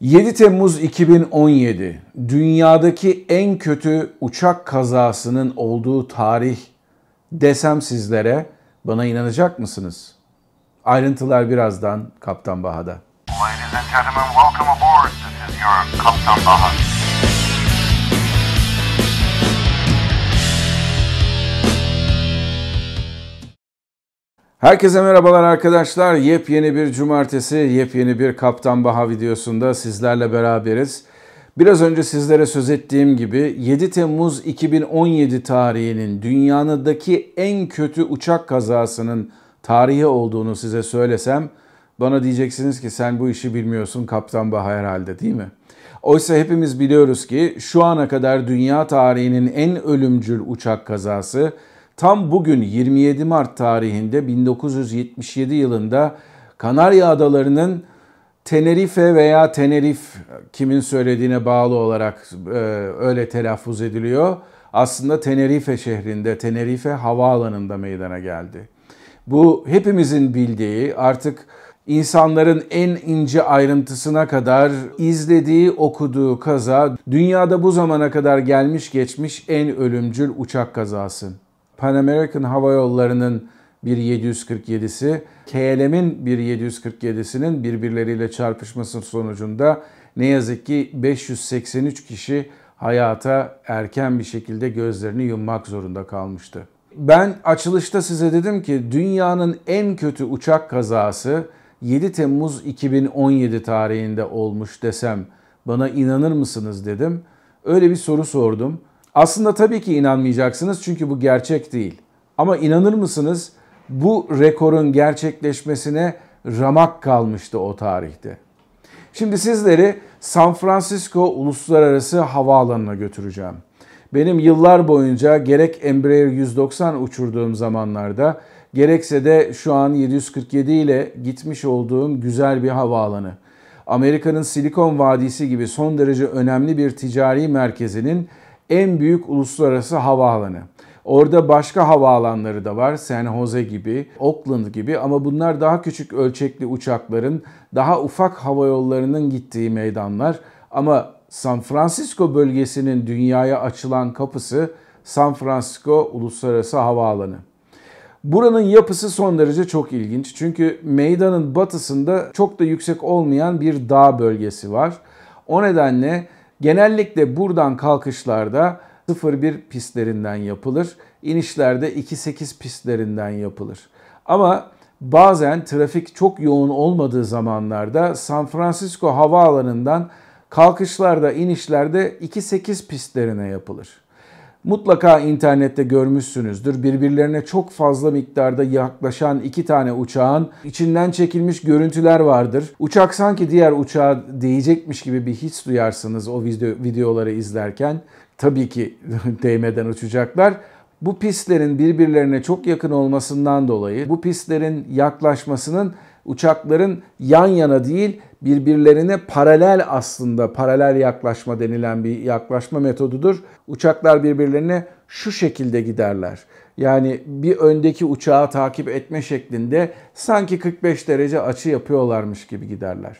7 Temmuz 2017 dünyadaki en kötü uçak kazasının olduğu tarih desem sizlere bana inanacak mısınız? Ayrıntılar birazdan Kaptan Baha'da. Ladies and gentlemen, welcome aboard. This is your Kaptan Baha. Herkese merhabalar arkadaşlar. Yepyeni bir cumartesi, yepyeni bir Kaptan Baha videosunda sizlerle beraberiz. Biraz önce sizlere söz ettiğim gibi 7 Temmuz 2017 tarihinin dünyadaki en kötü uçak kazasının tarihi olduğunu size söylesem bana diyeceksiniz ki sen bu işi bilmiyorsun Kaptan Baha herhalde değil mi? Oysa hepimiz biliyoruz ki şu ana kadar dünya tarihinin en ölümcül uçak kazası Tam bugün 27 Mart tarihinde 1977 yılında Kanarya Adaları'nın Tenerife veya Tenerif kimin söylediğine bağlı olarak e, öyle telaffuz ediliyor. Aslında Tenerife şehrinde, Tenerife havaalanında meydana geldi. Bu hepimizin bildiği artık insanların en ince ayrıntısına kadar izlediği, okuduğu kaza dünyada bu zamana kadar gelmiş geçmiş en ölümcül uçak kazası. Pan American Hava Yolları'nın bir 747'si, KLM'in bir 747'sinin birbirleriyle çarpışması sonucunda ne yazık ki 583 kişi hayata erken bir şekilde gözlerini yummak zorunda kalmıştı. Ben açılışta size dedim ki dünyanın en kötü uçak kazası 7 Temmuz 2017 tarihinde olmuş desem bana inanır mısınız dedim. Öyle bir soru sordum. Aslında tabii ki inanmayacaksınız çünkü bu gerçek değil. Ama inanır mısınız bu rekorun gerçekleşmesine ramak kalmıştı o tarihte. Şimdi sizleri San Francisco Uluslararası Havaalanı'na götüreceğim. Benim yıllar boyunca gerek Embraer 190 uçurduğum zamanlarda gerekse de şu an 747 ile gitmiş olduğum güzel bir havaalanı. Amerika'nın Silikon Vadisi gibi son derece önemli bir ticari merkezinin en büyük uluslararası havaalanı. Orada başka havaalanları da var. San Jose gibi, Oakland gibi ama bunlar daha küçük ölçekli uçakların, daha ufak hava yollarının gittiği meydanlar. Ama San Francisco bölgesinin dünyaya açılan kapısı San Francisco Uluslararası Havaalanı. Buranın yapısı son derece çok ilginç. Çünkü meydanın batısında çok da yüksek olmayan bir dağ bölgesi var. O nedenle Genellikle buradan kalkışlarda 0-1 pistlerinden yapılır. İnişlerde 2-8 pistlerinden yapılır. Ama bazen trafik çok yoğun olmadığı zamanlarda San Francisco havaalanından kalkışlarda, inişlerde 2-8 pistlerine yapılır. Mutlaka internette görmüşsünüzdür. Birbirlerine çok fazla miktarda yaklaşan iki tane uçağın içinden çekilmiş görüntüler vardır. Uçak sanki diğer uçağa değecekmiş gibi bir his duyarsınız o video, videoları izlerken. Tabii ki değmeden uçacaklar. Bu pistlerin birbirlerine çok yakın olmasından dolayı bu pistlerin yaklaşmasının uçakların yan yana değil birbirlerine paralel aslında paralel yaklaşma denilen bir yaklaşma metodudur. Uçaklar birbirlerine şu şekilde giderler. Yani bir öndeki uçağı takip etme şeklinde sanki 45 derece açı yapıyorlarmış gibi giderler.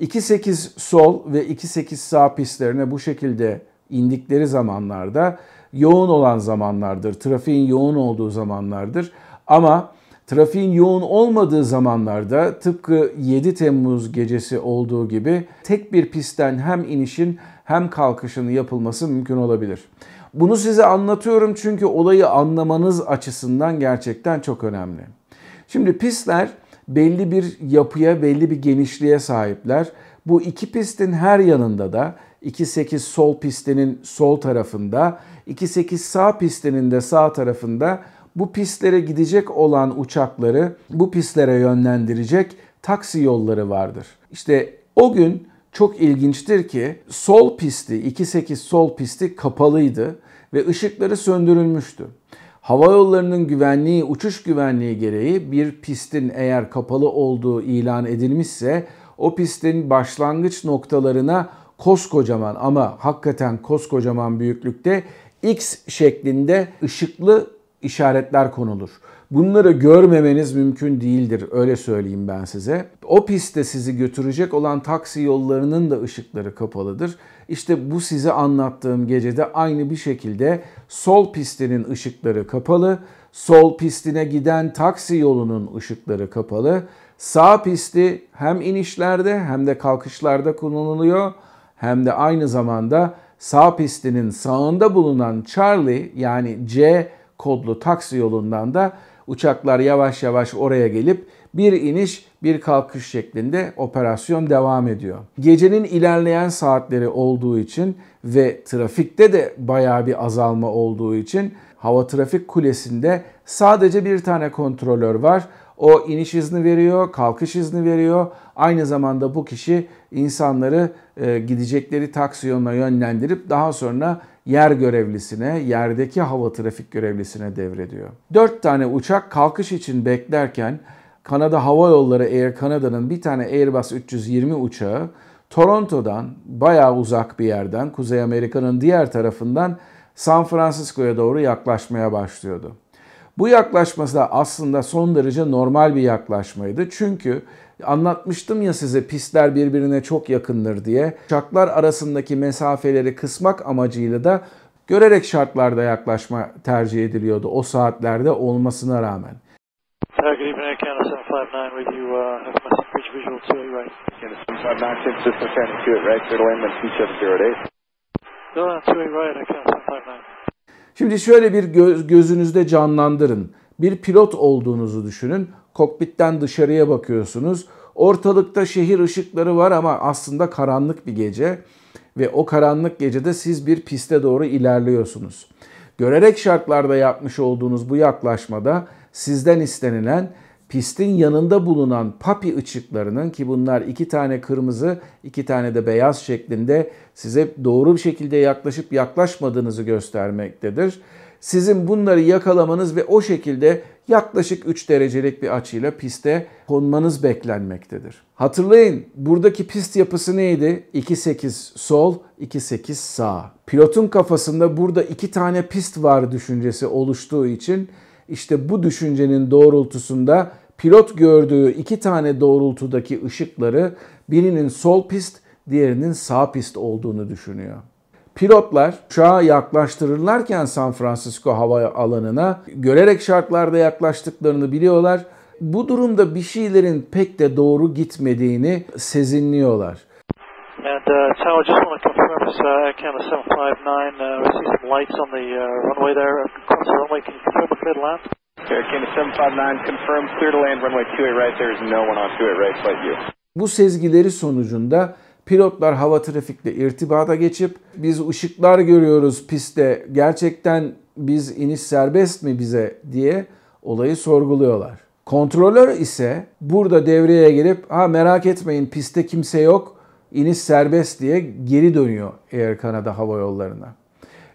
2.8 sol ve 2.8 sağ pistlerine bu şekilde indikleri zamanlarda yoğun olan zamanlardır. Trafiğin yoğun olduğu zamanlardır. Ama Trafiğin yoğun olmadığı zamanlarda tıpkı 7 Temmuz gecesi olduğu gibi tek bir pistten hem inişin hem kalkışın yapılması mümkün olabilir. Bunu size anlatıyorum çünkü olayı anlamanız açısından gerçekten çok önemli. Şimdi pistler belli bir yapıya, belli bir genişliğe sahipler. Bu iki pistin her yanında da 2.8 sol pistinin sol tarafında, 2.8 sağ pistinin de sağ tarafında bu pistlere gidecek olan uçakları bu pistlere yönlendirecek taksi yolları vardır. İşte o gün çok ilginçtir ki sol pisti 2.8 sol pisti kapalıydı ve ışıkları söndürülmüştü. Hava yollarının güvenliği, uçuş güvenliği gereği bir pistin eğer kapalı olduğu ilan edilmişse o pistin başlangıç noktalarına koskocaman ama hakikaten koskocaman büyüklükte X şeklinde ışıklı işaretler konulur. Bunları görmemeniz mümkün değildir öyle söyleyeyim ben size. O pistte sizi götürecek olan taksi yollarının da ışıkları kapalıdır. İşte bu size anlattığım gecede aynı bir şekilde sol pistinin ışıkları kapalı, sol pistine giden taksi yolunun ışıkları kapalı. Sağ pisti hem inişlerde hem de kalkışlarda kullanılıyor hem de aynı zamanda sağ pistinin sağında bulunan Charlie yani C kodlu taksi yolundan da uçaklar yavaş yavaş oraya gelip bir iniş bir kalkış şeklinde operasyon devam ediyor. Gecenin ilerleyen saatleri olduğu için ve trafikte de bayağı bir azalma olduğu için hava trafik kulesinde sadece bir tane kontrolör var. O iniş izni veriyor, kalkış izni veriyor. Aynı zamanda bu kişi insanları e, gidecekleri taksi yoluna yönlendirip daha sonra yer görevlisine, yerdeki hava trafik görevlisine devrediyor. Dört tane uçak kalkış için beklerken Kanada Hava Yolları Air Canada'nın bir tane Airbus 320 uçağı Toronto'dan bayağı uzak bir yerden Kuzey Amerika'nın diğer tarafından San Francisco'ya doğru yaklaşmaya başlıyordu. Bu yaklaşması da aslında son derece normal bir yaklaşmaydı. Çünkü anlatmıştım ya size pistler birbirine çok yakındır diye. Uçaklar arasındaki mesafeleri kısmak amacıyla da görerek şartlarda yaklaşma tercih ediliyordu o saatlerde olmasına rağmen. Good evening, Air Canada 759 with you. Have a message reach visual 2 right. Canada 759, San Francisco County 2 right, clear to land, wind 2708. Go on 2 right, Air Canada 759. Şimdi şöyle bir göz, gözünüzde canlandırın. Bir pilot olduğunuzu düşünün. Kokpitten dışarıya bakıyorsunuz. Ortalıkta şehir ışıkları var ama aslında karanlık bir gece ve o karanlık gecede siz bir piste doğru ilerliyorsunuz. Görerek şartlarda yapmış olduğunuz bu yaklaşmada sizden istenilen pistin yanında bulunan papi ışıklarının ki bunlar iki tane kırmızı, iki tane de beyaz şeklinde size doğru bir şekilde yaklaşıp yaklaşmadığınızı göstermektedir. Sizin bunları yakalamanız ve o şekilde yaklaşık 3 derecelik bir açıyla piste konmanız beklenmektedir. Hatırlayın buradaki pist yapısı neydi? 2.8 sol, 2.8 sağ. Pilotun kafasında burada iki tane pist var düşüncesi oluştuğu için işte bu düşüncenin doğrultusunda pilot gördüğü iki tane doğrultudaki ışıkları birinin sol pist, diğerinin sağ pist olduğunu düşünüyor. Pilotlar uçağa yaklaştırırlarken San Francisco hava alanına görerek şartlarda yaklaştıklarını biliyorlar. Bu durumda bir şeylerin pek de doğru gitmediğini sezinliyorlar. And uh, Tower, just want to confirm this, uh, Canada 759, uh, we see some lights on the uh, runway there, across the runway, can you confirm a clear to land? Air Canada 759, confirm clear to land, runway 28 right, there is no one on 28 right, flight you. Bu sezgileri sonucunda pilotlar hava trafikle irtibata geçip biz ışıklar görüyoruz pistte gerçekten biz iniş serbest mi bize diye olayı sorguluyorlar. Kontrolör ise burada devreye girip ha merak etmeyin pistte kimse yok iniş serbest diye geri dönüyor Air Canada Hava Yolları'na.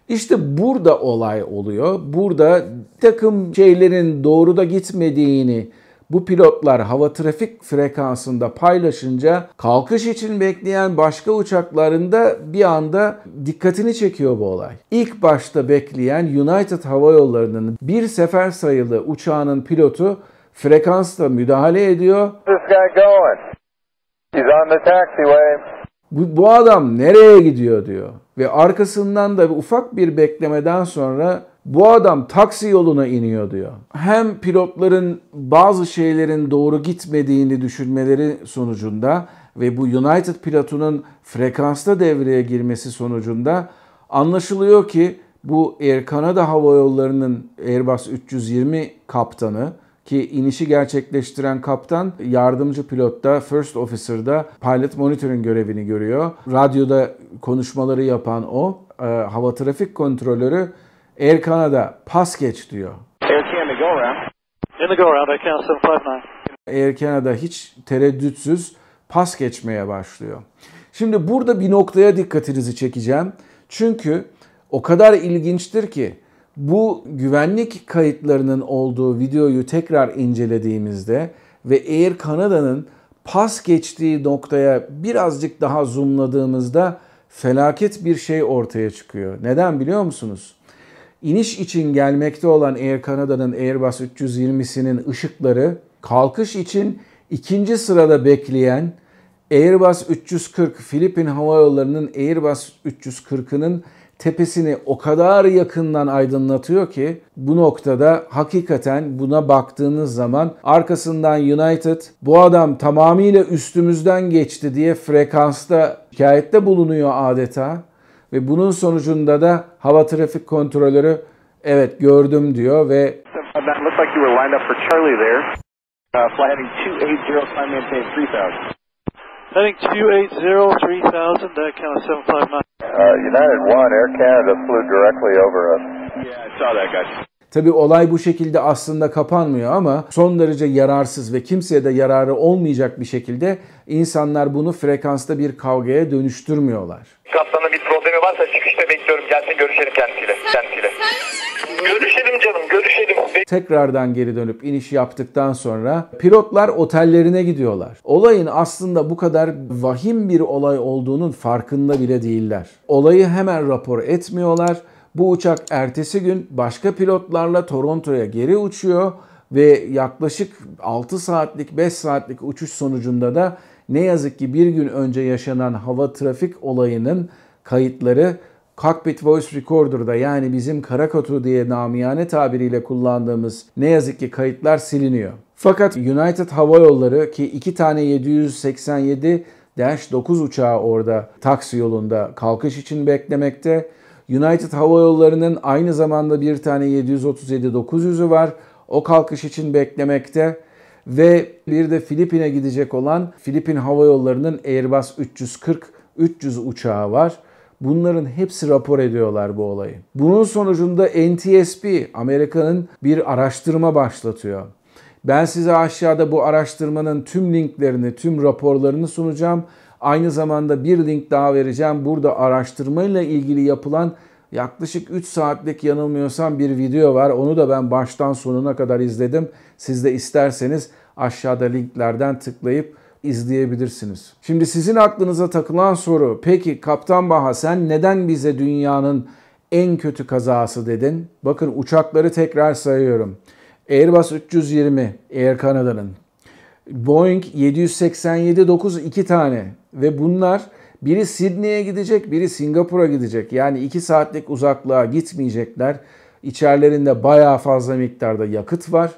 İşte burada olay oluyor. Burada takım şeylerin doğruda gitmediğini bu pilotlar hava trafik frekansında paylaşınca kalkış için bekleyen başka uçaklarında bir anda dikkatini çekiyor bu olay. İlk başta bekleyen United Hava Yolları'nın bir sefer sayılı uçağının pilotu frekansta müdahale ediyor. This guy going? He's on the taxiway. Bu, bu adam nereye gidiyor diyor. Ve arkasından da ufak bir beklemeden sonra bu adam taksi yoluna iniyor diyor. Hem pilotların bazı şeylerin doğru gitmediğini düşünmeleri sonucunda ve bu United pilotunun frekansta devreye girmesi sonucunda anlaşılıyor ki bu Air Canada Hava Yolları'nın Airbus 320 kaptanı ki inişi gerçekleştiren kaptan yardımcı pilotta, first officer'da pilot monitoring görevini görüyor. Radyoda konuşmaları yapan o, e, hava trafik kontrolörü Air Canada pas geç diyor. Air Canada, go around. In the go around, Air Canada 759. Air Canada hiç tereddütsüz pas geçmeye başlıyor. Şimdi burada bir noktaya dikkatinizi çekeceğim. Çünkü o kadar ilginçtir ki bu güvenlik kayıtlarının olduğu videoyu tekrar incelediğimizde ve Air Canada'nın pas geçtiği noktaya birazcık daha zoomladığımızda felaket bir şey ortaya çıkıyor. Neden biliyor musunuz? İniş için gelmekte olan Air Canada'nın Airbus 320'sinin ışıkları kalkış için ikinci sırada bekleyen Airbus 340 Filipin Hava Yolları'nın Airbus 340'ının tepesini o kadar yakından aydınlatıyor ki bu noktada hakikaten buna baktığınız zaman arkasından United bu adam tamamıyla üstümüzden geçti diye frekansta şikayette bulunuyor adeta ve bunun sonucunda da hava trafik kontrolörü evet gördüm diyor ve. Uh, heading 280, climb maintain 3000. Heading 280, 3000, uh, count 759. Uh, United 1, Air Canada flew directly over us. Yeah, I saw that, guys. Tabi olay bu şekilde aslında kapanmıyor ama son derece yararsız ve kimseye de yararı olmayacak bir şekilde insanlar bunu frekansta bir kavgaya dönüştürmüyorlar. Kaptanın bekliyorum. Gelsin görüşelim kendisiyle. Kendisiyle. Görüşelim canım, görüşelim. Tekrardan geri dönüp iniş yaptıktan sonra pilotlar otellerine gidiyorlar. Olayın aslında bu kadar vahim bir olay olduğunun farkında bile değiller. Olayı hemen rapor etmiyorlar. Bu uçak ertesi gün başka pilotlarla Toronto'ya geri uçuyor ve yaklaşık 6 saatlik 5 saatlik uçuş sonucunda da ne yazık ki bir gün önce yaşanan hava trafik olayının kayıtları Cockpit Voice Recorder'da yani bizim karakotu diye namiyane tabiriyle kullandığımız ne yazık ki kayıtlar siliniyor. Fakat United Hava Yolları ki iki tane 787-9 uçağı orada taksi yolunda kalkış için beklemekte. United Hava Yolları'nın aynı zamanda bir tane 737-900'ü var. O kalkış için beklemekte. Ve bir de Filipin'e gidecek olan Filipin Hava Yolları'nın Airbus 340-300 uçağı var. Bunların hepsi rapor ediyorlar bu olayı. Bunun sonucunda NTSB Amerika'nın bir araştırma başlatıyor. Ben size aşağıda bu araştırmanın tüm linklerini, tüm raporlarını sunacağım. Aynı zamanda bir link daha vereceğim. Burada araştırmayla ilgili yapılan yaklaşık 3 saatlik yanılmıyorsam bir video var. Onu da ben baştan sonuna kadar izledim. Siz de isterseniz aşağıda linklerden tıklayıp izleyebilirsiniz. Şimdi sizin aklınıza takılan soru, peki Kaptan Baha sen neden bize dünyanın en kötü kazası dedin? Bakın uçakları tekrar sayıyorum. Airbus 320 Air Canada'nın. Boeing 787-9 iki tane ve bunlar biri Sydney'e gidecek, biri Singapur'a gidecek. Yani 2 saatlik uzaklığa gitmeyecekler. İçerilerinde bayağı fazla miktarda yakıt var.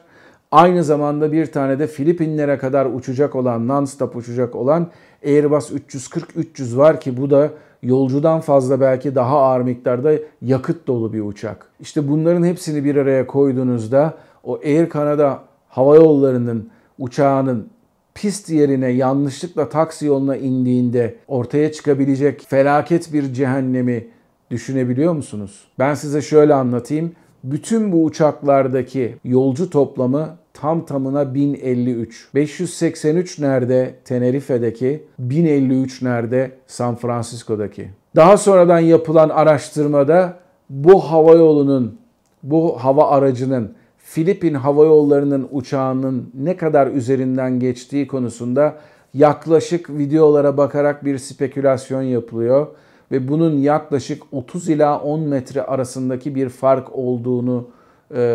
Aynı zamanda bir tane de Filipinlere kadar uçacak olan, non-stop uçacak olan Airbus 340-300 var ki bu da yolcudan fazla belki daha ağır miktarda yakıt dolu bir uçak. İşte bunların hepsini bir araya koyduğunuzda o Air Canada hava yollarının uçağının pist yerine yanlışlıkla taksi yoluna indiğinde ortaya çıkabilecek felaket bir cehennemi düşünebiliyor musunuz? Ben size şöyle anlatayım. Bütün bu uçaklardaki yolcu toplamı tam tamına 1053. 583 nerede Tenerife'deki, 1053 nerede San Francisco'daki. Daha sonradan yapılan araştırmada bu hava yolunun, bu hava aracının Filipin Hava Yolları'nın uçağının ne kadar üzerinden geçtiği konusunda yaklaşık videolara bakarak bir spekülasyon yapılıyor ve bunun yaklaşık 30 ila 10 metre arasındaki bir fark olduğunu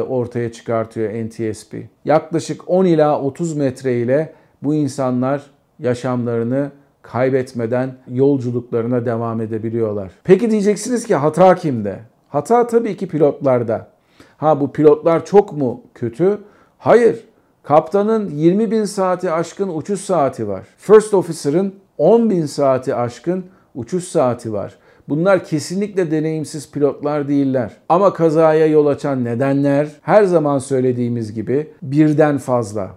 ortaya çıkartıyor NTSB. Yaklaşık 10 ila 30 metre ile bu insanlar yaşamlarını kaybetmeden yolculuklarına devam edebiliyorlar. Peki diyeceksiniz ki hata kimde? Hata tabii ki pilotlarda. Ha bu pilotlar çok mu kötü? Hayır. Kaptanın 20 bin saati aşkın uçuş saati var. First Officer'ın 10 bin saati aşkın uçuş saati var. Bunlar kesinlikle deneyimsiz pilotlar değiller. Ama kazaya yol açan nedenler her zaman söylediğimiz gibi birden fazla.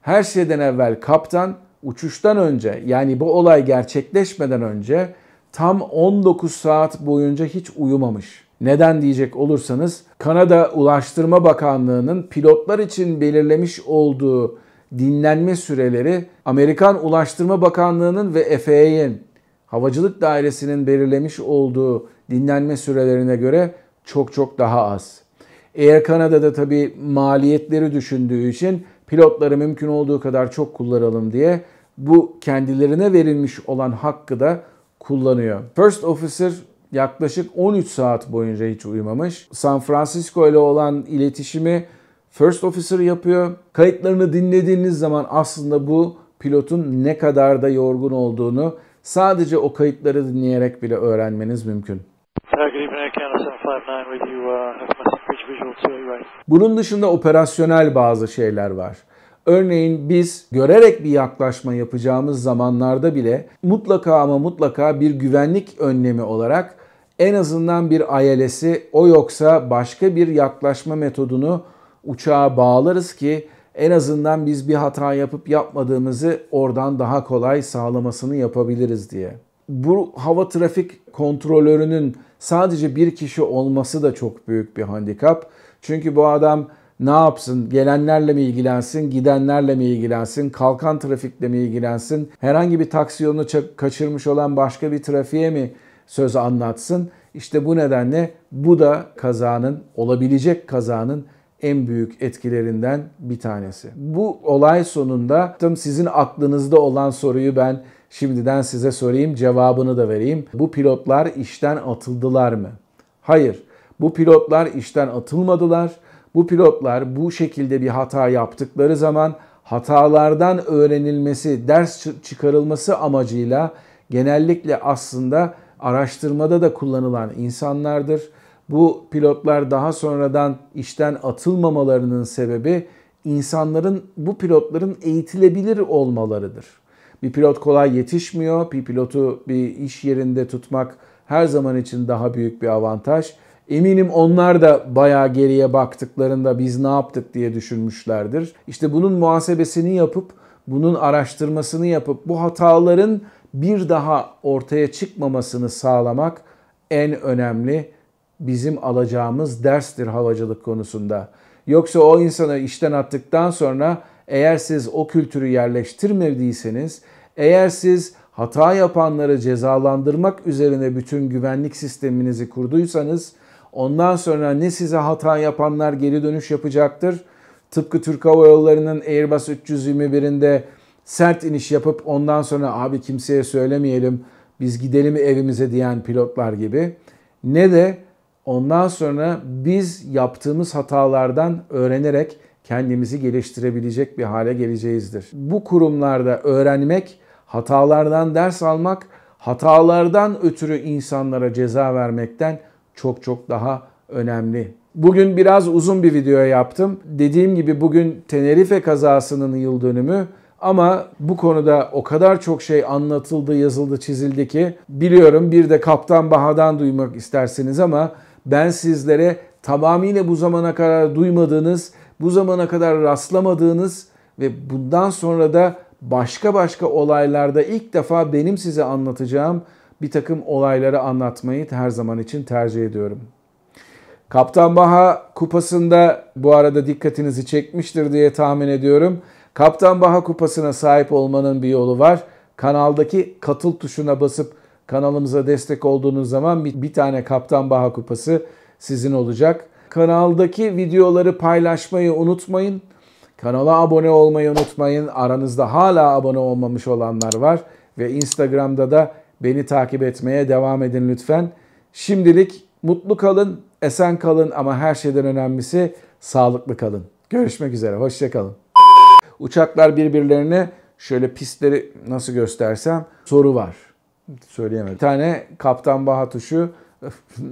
Her şeyden evvel kaptan uçuştan önce yani bu olay gerçekleşmeden önce tam 19 saat boyunca hiç uyumamış. Neden diyecek olursanız Kanada Ulaştırma Bakanlığı'nın pilotlar için belirlemiş olduğu dinlenme süreleri Amerikan Ulaştırma Bakanlığı'nın ve FAA'nin Havacılık Dairesi'nin belirlemiş olduğu dinlenme sürelerine göre çok çok daha az. Air Canada'da tabi maliyetleri düşündüğü için pilotları mümkün olduğu kadar çok kullanalım diye bu kendilerine verilmiş olan hakkı da kullanıyor. First Officer yaklaşık 13 saat boyunca hiç uyumamış. San Francisco ile olan iletişimi First Officer yapıyor. Kayıtlarını dinlediğiniz zaman aslında bu pilotun ne kadar da yorgun olduğunu sadece o kayıtları dinleyerek bile öğrenmeniz mümkün. Uh, good evening, Air Canada 759 with you. Have message reach visual to right. Bunun dışında operasyonel bazı şeyler var. Örneğin biz görerek bir yaklaşma yapacağımız zamanlarda bile mutlaka ama mutlaka bir güvenlik önlemi olarak en azından bir ILS'i o yoksa başka bir yaklaşma metodunu uçağa bağlarız ki en azından biz bir hata yapıp yapmadığımızı oradan daha kolay sağlamasını yapabiliriz diye. Bu hava trafik kontrolörünün sadece bir kişi olması da çok büyük bir handikap. Çünkü bu adam ne yapsın? Gelenlerle mi ilgilensin, gidenlerle mi ilgilensin, kalkan trafikle mi ilgilensin, herhangi bir taksi yolunu kaçırmış olan başka bir trafiğe mi söz anlatsın? İşte bu nedenle bu da kazanın, olabilecek kazanın en büyük etkilerinden bir tanesi. Bu olay sonunda sizin aklınızda olan soruyu ben şimdiden size sorayım, cevabını da vereyim. Bu pilotlar işten atıldılar mı? Hayır. Bu pilotlar işten atılmadılar. Bu pilotlar bu şekilde bir hata yaptıkları zaman hatalardan öğrenilmesi, ders çıkarılması amacıyla genellikle aslında araştırmada da kullanılan insanlardır. Bu pilotlar daha sonradan işten atılmamalarının sebebi insanların bu pilotların eğitilebilir olmalarıdır. Bir pilot kolay yetişmiyor. Bir pilotu bir iş yerinde tutmak her zaman için daha büyük bir avantaj. Eminim onlar da bayağı geriye baktıklarında biz ne yaptık diye düşünmüşlerdir. İşte bunun muhasebesini yapıp, bunun araştırmasını yapıp bu hataların bir daha ortaya çıkmamasını sağlamak en önemli bizim alacağımız derstir havacılık konusunda. Yoksa o insanı işten attıktan sonra eğer siz o kültürü yerleştirmediyseniz, eğer siz hata yapanları cezalandırmak üzerine bütün güvenlik sisteminizi kurduysanız ondan sonra ne size hata yapanlar geri dönüş yapacaktır. Tıpkı Türk Hava Yolları'nın Airbus 321'inde sert iniş yapıp ondan sonra abi kimseye söylemeyelim biz gidelim evimize diyen pilotlar gibi ne de ondan sonra biz yaptığımız hatalardan öğrenerek kendimizi geliştirebilecek bir hale geleceğizdir. Bu kurumlarda öğrenmek, hatalardan ders almak, hatalardan ötürü insanlara ceza vermekten çok çok daha önemli. Bugün biraz uzun bir video yaptım. Dediğim gibi bugün Tenerife kazasının yıl dönümü ama bu konuda o kadar çok şey anlatıldı, yazıldı, çizildi ki biliyorum bir de Kaptan Baha'dan duymak istersiniz ama ben sizlere tamamıyla bu zamana kadar duymadığınız, bu zamana kadar rastlamadığınız ve bundan sonra da başka başka olaylarda ilk defa benim size anlatacağım bir takım olayları anlatmayı her zaman için tercih ediyorum. Kaptan Baha kupasında bu arada dikkatinizi çekmiştir diye tahmin ediyorum. Kaptan Baha kupasına sahip olmanın bir yolu var. Kanaldaki katıl tuşuna basıp kanalımıza destek olduğunuz zaman bir, bir tane Kaptan Baha kupası sizin olacak. Kanaldaki videoları paylaşmayı unutmayın. Kanala abone olmayı unutmayın. Aranızda hala abone olmamış olanlar var. Ve Instagram'da da beni takip etmeye devam edin lütfen. Şimdilik mutlu kalın, esen kalın ama her şeyden önemlisi sağlıklı kalın. Görüşmek üzere, hoşçakalın. Uçaklar birbirlerine şöyle pistleri nasıl göstersem soru var. Söyleyemedim. Bir tane Kaptan Baha tuşu